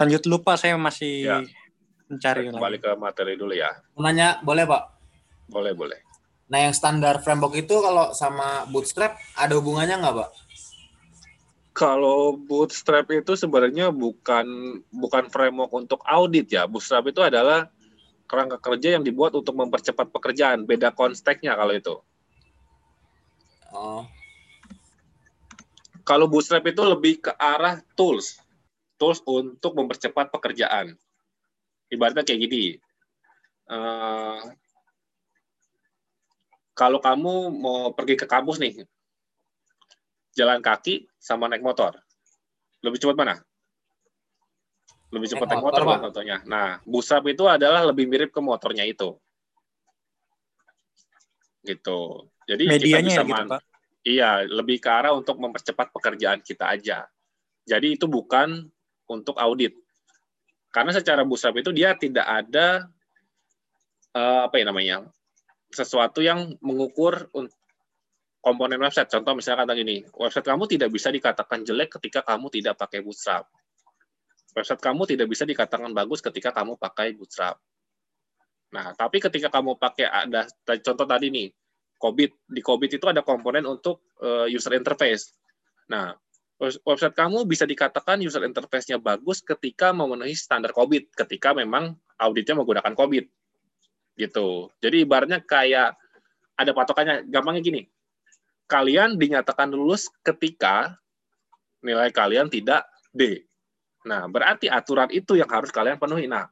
Lanjut lupa saya masih Ya. mencari Kembali lagi. ke materi dulu ya. Mau Nanya, boleh Pak? Boleh, boleh. Nah yang standar framework itu kalau sama bootstrap ada hubungannya nggak Pak? Kalau Bootstrap itu sebenarnya bukan bukan framework untuk audit ya. Bootstrap itu adalah kerangka kerja yang dibuat untuk mempercepat pekerjaan. Beda konteksnya kalau itu. Oh, Kalau Bootstrap itu lebih ke arah tools. Tools untuk mempercepat pekerjaan. Ibaratnya kayak gini. Eh, kalau kamu mau pergi ke kampus nih, jalan kaki sama naik motor, lebih cepat mana? Lebih cepat Naik naik motor, motor, contohnya. Nah, Bootstrap itu adalah lebih mirip ke motornya itu. Gitu. Jadi kita Medianya bisa ya gitu, Pak. Iya, lebih ke arah untuk mempercepat pekerjaan kita aja. Jadi itu bukan untuk audit. Karena secara bootstrap itu dia tidak ada eh, apa ya namanya? sesuatu yang mengukur komponen website. Contoh misalnya kata gini, website kamu tidak bisa dikatakan jelek ketika kamu tidak pakai bootstrap. Website kamu tidak bisa dikatakan bagus ketika kamu pakai bootstrap. Nah, tapi ketika kamu pakai ada contoh tadi nih, Cobit di Cobit itu ada komponen untuk eh, user interface. Nah, webs- website kamu bisa dikatakan user interface-nya bagus ketika memenuhi standar Cobit, ketika memang auditnya menggunakan Cobit. Gitu. Jadi ibaratnya kayak ada patokannya, gampangnya gini. Kalian dinyatakan lulus ketika nilai kalian tidak D. Nah, berarti aturan itu yang harus kalian penuhi. Nah,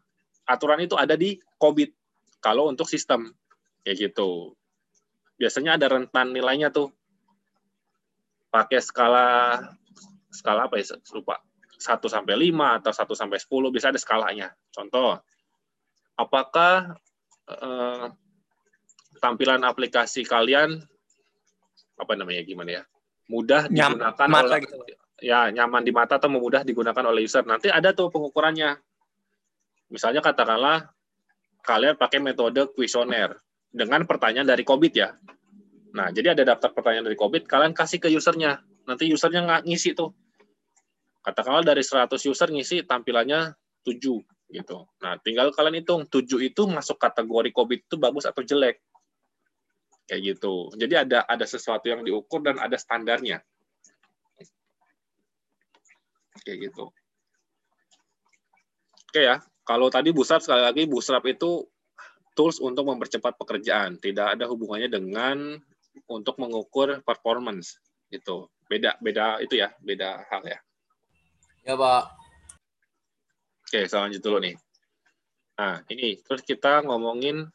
aturan itu ada di Cobit kalau untuk sistem kayak gitu biasanya ada rentan nilainya tuh pakai skala skala apa ya lupa 1 sampai 5 atau 1 sampai 10 bisa ada skalanya. Contoh, apakah eh, tampilan aplikasi kalian apa namanya gimana ya? mudah Nyam- digunakan mata oleh gitu. ya nyaman di mata atau mudah digunakan oleh user. Nanti ada tuh pengukurannya. Misalnya katakanlah kalian pakai metode kuesioner dengan pertanyaan dari Kobit ya. Nah, jadi ada daftar pertanyaan dari Kobit, kalian kasih ke usernya. Nanti usernya nggak ngisi tuh. Katakanlah dari 100 user ngisi tampilannya 7 gitu. Nah, tinggal kalian hitung 7 itu masuk kategori Kobit itu bagus atau jelek. Kayak gitu. Jadi ada ada sesuatu yang diukur dan ada standarnya. Kayak gitu. Oke ya, kalau tadi Bootstrap sekali lagi Bootstrap itu tools untuk mempercepat pekerjaan, tidak ada hubungannya dengan untuk mengukur performance gitu. Beda beda itu ya, beda hal ya. ya Pak. Oke, saya lanjut dulu nih. Nah, ini terus kita ngomongin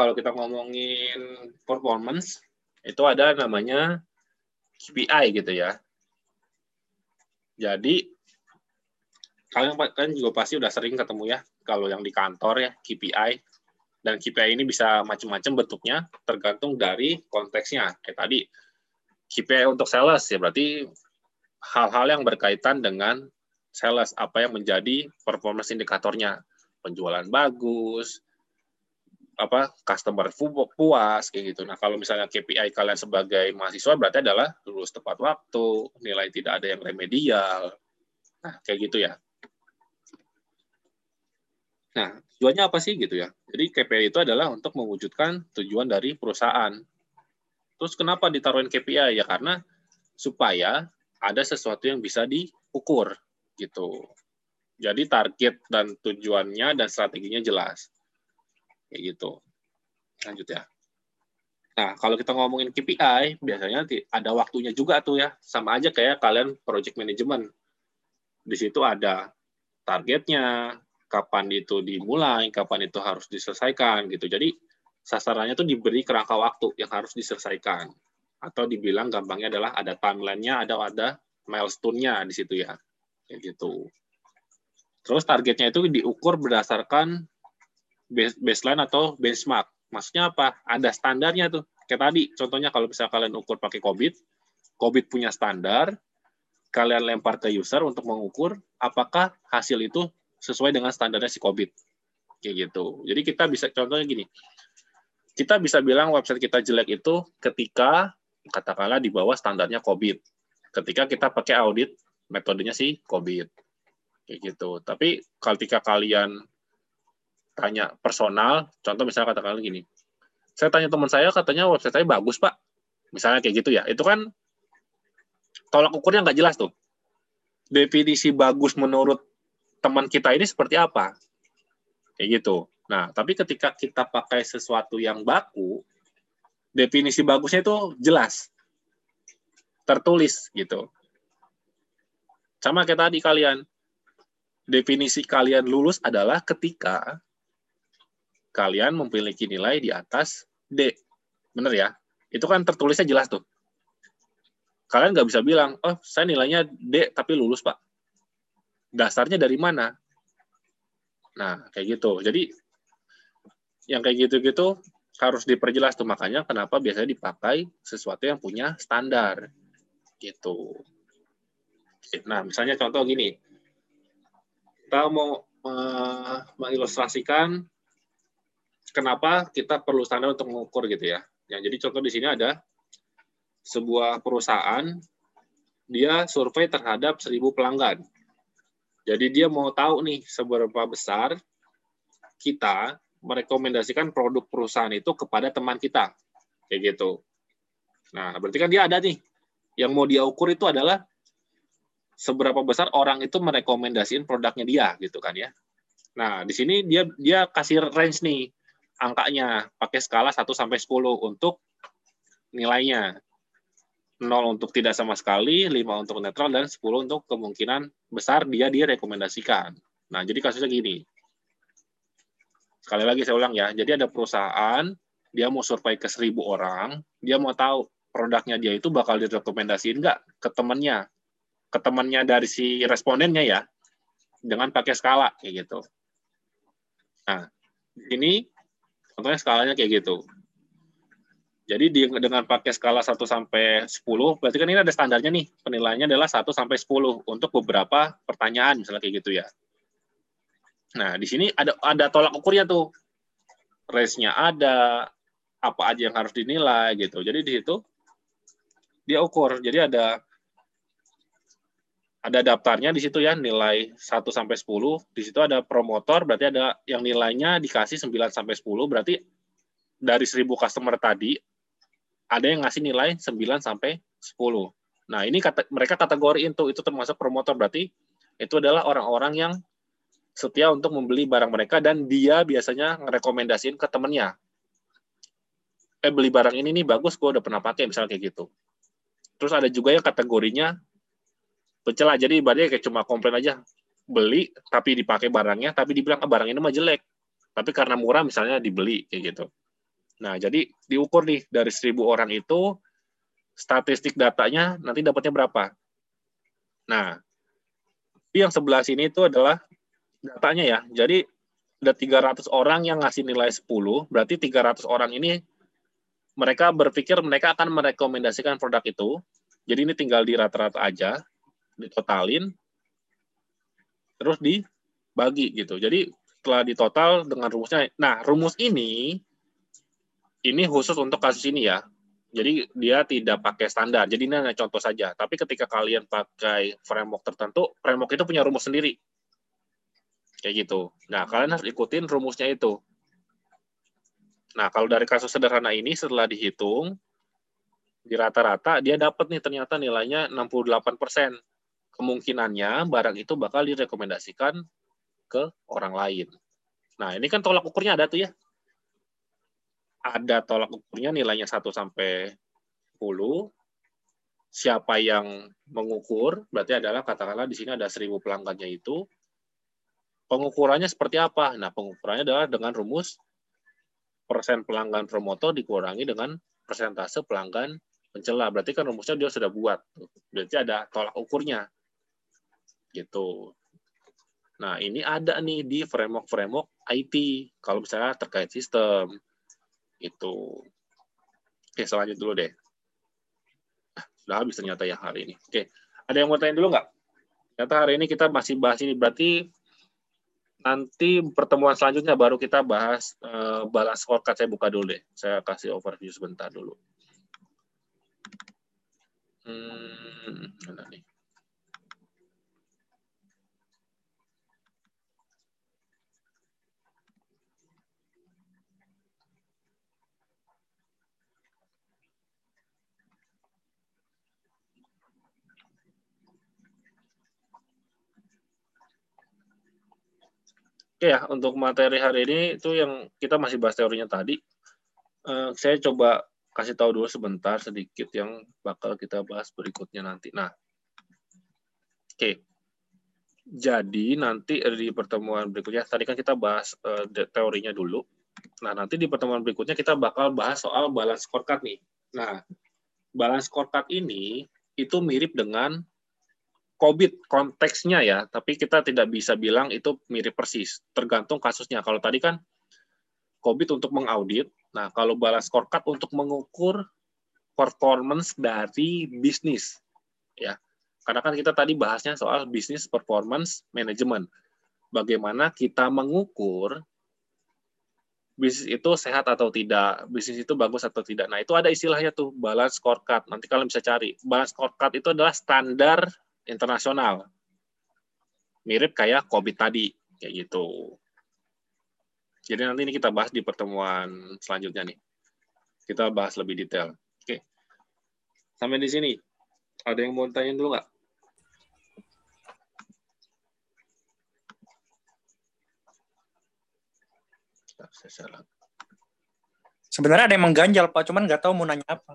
kalau kita ngomongin performance itu ada namanya KPI gitu ya. Jadi kalian kalian juga pasti udah sering ketemu ya kalau yang di kantor ya KPI dan KPI ini bisa macam-macam bentuknya tergantung dari konteksnya. Kayak tadi KPI untuk sales ya berarti hal-hal yang berkaitan dengan sales apa yang menjadi performance indikatornya penjualan bagus apa customer puas kayak gitu. Nah kalau misalnya KPI kalian sebagai mahasiswa berarti adalah lulus tepat waktu nilai tidak ada yang remedial. Nah kayak gitu ya. Nah tujuannya apa sih gitu ya? Jadi KPI itu adalah untuk mewujudkan tujuan dari perusahaan. Terus kenapa ditaruhin KPI ya karena supaya ada sesuatu yang bisa diukur gitu. Jadi target dan tujuannya dan strateginya jelas. Kayak gitu. Lanjut ya. Nah, kalau kita ngomongin KPI, biasanya ada waktunya juga tuh ya. Sama aja kayak kalian project management. Di situ ada targetnya, kapan itu dimulai, kapan itu harus diselesaikan gitu. Jadi sasarannya tuh diberi kerangka waktu yang harus diselesaikan. Atau dibilang gampangnya adalah ada timeline-nya, ada ada milestone-nya di situ ya. Kayak gitu. Terus targetnya itu diukur berdasarkan baseline atau benchmark. Maksudnya apa? Ada standarnya tuh. Kayak tadi, contohnya kalau bisa kalian ukur pakai Cobit, Cobit punya standar, kalian lempar ke user untuk mengukur apakah hasil itu sesuai dengan standarnya si Cobit. Kayak gitu. Jadi kita bisa contohnya gini. Kita bisa bilang website kita jelek itu ketika katakanlah di bawah standarnya COVID. Ketika kita pakai audit metodenya sih COVID. Kayak gitu. Tapi ketika kalian tanya personal, contoh misalnya katakanlah gini. Saya tanya teman saya katanya website saya bagus, Pak. Misalnya kayak gitu ya. Itu kan tolak ukurnya nggak jelas tuh. Definisi bagus menurut teman kita ini seperti apa? Kayak gitu. Nah, tapi ketika kita pakai sesuatu yang baku, definisi bagusnya itu jelas. Tertulis gitu. Sama kayak tadi kalian. Definisi kalian lulus adalah ketika kalian memiliki nilai di atas D. Bener ya? Itu kan tertulisnya jelas tuh. Kalian nggak bisa bilang, oh saya nilainya D tapi lulus pak. Dasarnya dari mana? Nah, kayak gitu. Jadi yang kayak gitu-gitu harus diperjelas tuh makanya kenapa biasanya dipakai sesuatu yang punya standar gitu. Nah, misalnya contoh gini. Kita mau uh, mengilustrasikan kenapa kita perlu standar untuk mengukur gitu ya. Yang jadi contoh di sini ada sebuah perusahaan dia survei terhadap 1000 pelanggan. Jadi dia mau tahu nih seberapa besar kita merekomendasikan produk perusahaan itu kepada teman kita. Kayak gitu. Nah, berarti kan dia ada nih. Yang mau dia ukur itu adalah seberapa besar orang itu merekomendasikan produknya dia gitu kan ya. Nah, di sini dia dia kasih range nih angkanya pakai skala 1 sampai 10 untuk nilainya. 0 untuk tidak sama sekali, 5 untuk netral, dan 10 untuk kemungkinan besar dia direkomendasikan. Nah, jadi kasusnya gini. Sekali lagi saya ulang ya, jadi ada perusahaan, dia mau survei ke 1000 orang, dia mau tahu produknya dia itu bakal direkomendasiin nggak ke temannya, ke temannya dari si respondennya ya, dengan pakai skala, kayak gitu. Nah, ini contohnya skalanya kayak gitu. Jadi di, dengan pakai skala 1 sampai 10, berarti kan ini ada standarnya nih. Penilaiannya adalah 1 sampai 10 untuk beberapa pertanyaan misalnya kayak gitu ya. Nah, di sini ada ada tolak ukurnya tuh. Range-nya ada, apa aja yang harus dinilai gitu. Jadi di situ dia ukur. Jadi ada ada daftarnya di situ ya, nilai 1 sampai 10. Di situ ada promotor, berarti ada yang nilainya dikasih 9 sampai 10, berarti dari 1000 customer tadi ada yang ngasih nilai 9 sampai 10. Nah, ini kata, mereka kategoriin tuh itu termasuk promotor berarti itu adalah orang-orang yang setia untuk membeli barang mereka dan dia biasanya ngerekomendasiin ke temennya. Eh beli barang ini nih bagus, gue udah pernah pakai misalnya kayak gitu. Terus ada juga yang kategorinya pencela, jadi ibaratnya kayak cuma komplain aja beli tapi dipakai barangnya, tapi dibilang ah, barang ini mah jelek. Tapi karena murah misalnya dibeli kayak gitu. Nah, jadi diukur nih dari seribu orang itu statistik datanya nanti dapatnya berapa. Nah, yang sebelah sini itu adalah datanya ya. Jadi ada 300 orang yang ngasih nilai 10, berarti 300 orang ini mereka berpikir mereka akan merekomendasikan produk itu. Jadi ini tinggal di rata-rata aja, ditotalin, terus dibagi gitu. Jadi setelah ditotal dengan rumusnya, nah rumus ini ini khusus untuk kasus ini ya. Jadi dia tidak pakai standar. Jadi ini hanya contoh saja. Tapi ketika kalian pakai framework tertentu, framework itu punya rumus sendiri. Kayak gitu. Nah, kalian harus ikutin rumusnya itu. Nah, kalau dari kasus sederhana ini setelah dihitung, di rata-rata dia dapat nih ternyata nilainya 68%. Kemungkinannya barang itu bakal direkomendasikan ke orang lain. Nah, ini kan tolak ukurnya ada tuh ya ada tolak ukurnya nilainya 1 sampai 10. Siapa yang mengukur berarti adalah katakanlah di sini ada 1000 pelanggannya itu. Pengukurannya seperti apa? Nah, pengukurannya adalah dengan rumus persen pelanggan promotor dikurangi dengan persentase pelanggan pencela. Berarti kan rumusnya dia sudah buat. Berarti ada tolak ukurnya. Gitu. Nah, ini ada nih di framework-framework IT. Kalau misalnya terkait sistem, itu. Oke, selanjut dulu deh. Ah, sudah habis ternyata ya hari ini. Oke, ada yang mau tanya dulu nggak? Ternyata hari ini kita masih bahas ini. Berarti nanti pertemuan selanjutnya baru kita bahas uh, balance scorecard. Saya buka dulu deh. Saya kasih overview sebentar dulu. Hmm, nih? Oke ya, untuk materi hari ini itu yang kita masih bahas teorinya tadi. Uh, saya coba kasih tahu dulu sebentar sedikit yang bakal kita bahas berikutnya nanti. Nah, oke. Okay. Jadi nanti di pertemuan berikutnya, tadi kan kita bahas uh, teorinya dulu. Nah, nanti di pertemuan berikutnya kita bakal bahas soal balance scorecard nih. Nah, balance scorecard ini itu mirip dengan COVID konteksnya ya, tapi kita tidak bisa bilang itu mirip persis. Tergantung kasusnya. Kalau tadi kan COVID untuk mengaudit, nah kalau balas scorecard untuk mengukur performance dari bisnis, ya. Karena kan kita tadi bahasnya soal bisnis performance management. Bagaimana kita mengukur bisnis itu sehat atau tidak, bisnis itu bagus atau tidak. Nah, itu ada istilahnya tuh, balance scorecard. Nanti kalian bisa cari. Balance scorecard itu adalah standar internasional. Mirip kayak COVID tadi, kayak gitu. Jadi nanti ini kita bahas di pertemuan selanjutnya nih. Kita bahas lebih detail. Oke. Sampai di sini. Ada yang mau tanya dulu nggak? Sebenarnya ada yang mengganjal, Pak. Cuman nggak tahu mau nanya apa.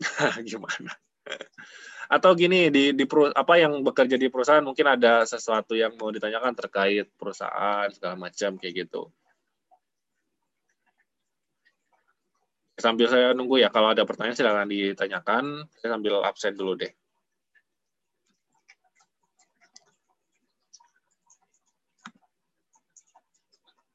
[laughs] Gimana? Atau gini di di apa yang bekerja di perusahaan mungkin ada sesuatu yang mau ditanyakan terkait perusahaan segala macam kayak gitu. Sambil saya nunggu ya kalau ada pertanyaan silakan ditanyakan. Saya sambil absen dulu deh.